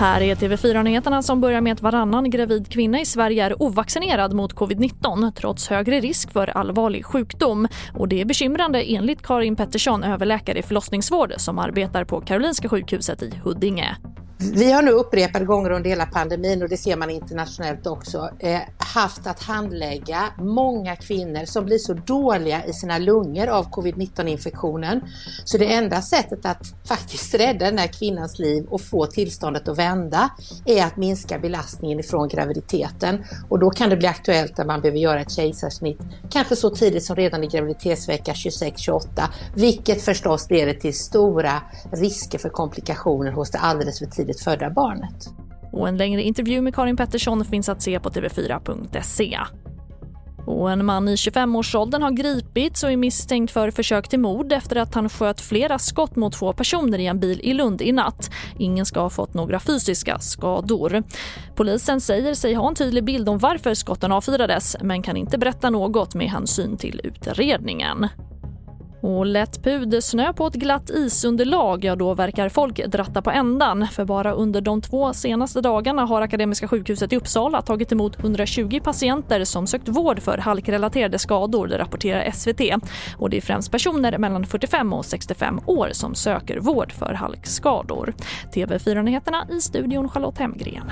Här är TV4-nyheterna som börjar med att varannan gravid kvinna i Sverige är ovaccinerad mot covid-19 trots högre risk för allvarlig sjukdom. Och Det är bekymrande enligt Karin Pettersson, överläkare i förlossningsvård som arbetar på Karolinska sjukhuset i Huddinge. Vi har nu upprepade gånger under hela pandemin och det ser man internationellt också, eh, haft att handlägga många kvinnor som blir så dåliga i sina lungor av covid-19 infektionen. Så det enda sättet att faktiskt rädda den här kvinnans liv och få tillståndet att vända är att minska belastningen ifrån graviditeten. Och då kan det bli aktuellt att man behöver göra ett kejsarsnitt, kanske så tidigt som redan i graviditetsvecka 26-28, vilket förstås leder till stora risker för komplikationer hos det alldeles för tidigt födda barnet. Och en längre intervju med Karin Pettersson finns att se på tv4.se. Och en man i 25-årsåldern har gripits och är misstänkt för försök till mord efter att han sköt flera skott mot två personer i en bil i Lund i natt. Ingen ska ha fått några fysiska skador. Polisen säger sig ha en tydlig bild om varför skotten avfyrades men kan inte berätta något med hänsyn till utredningen. Och lätt pudersnö på ett glatt isunderlag, ja då verkar folk dratta på ändan. För bara under de två senaste dagarna har Akademiska sjukhuset i Uppsala tagit emot 120 patienter som sökt vård för halkrelaterade skador, det rapporterar SVT. Och det är främst personer mellan 45 och 65 år som söker vård för halkskador. TV4-nyheterna i studion Charlotte Hemgren.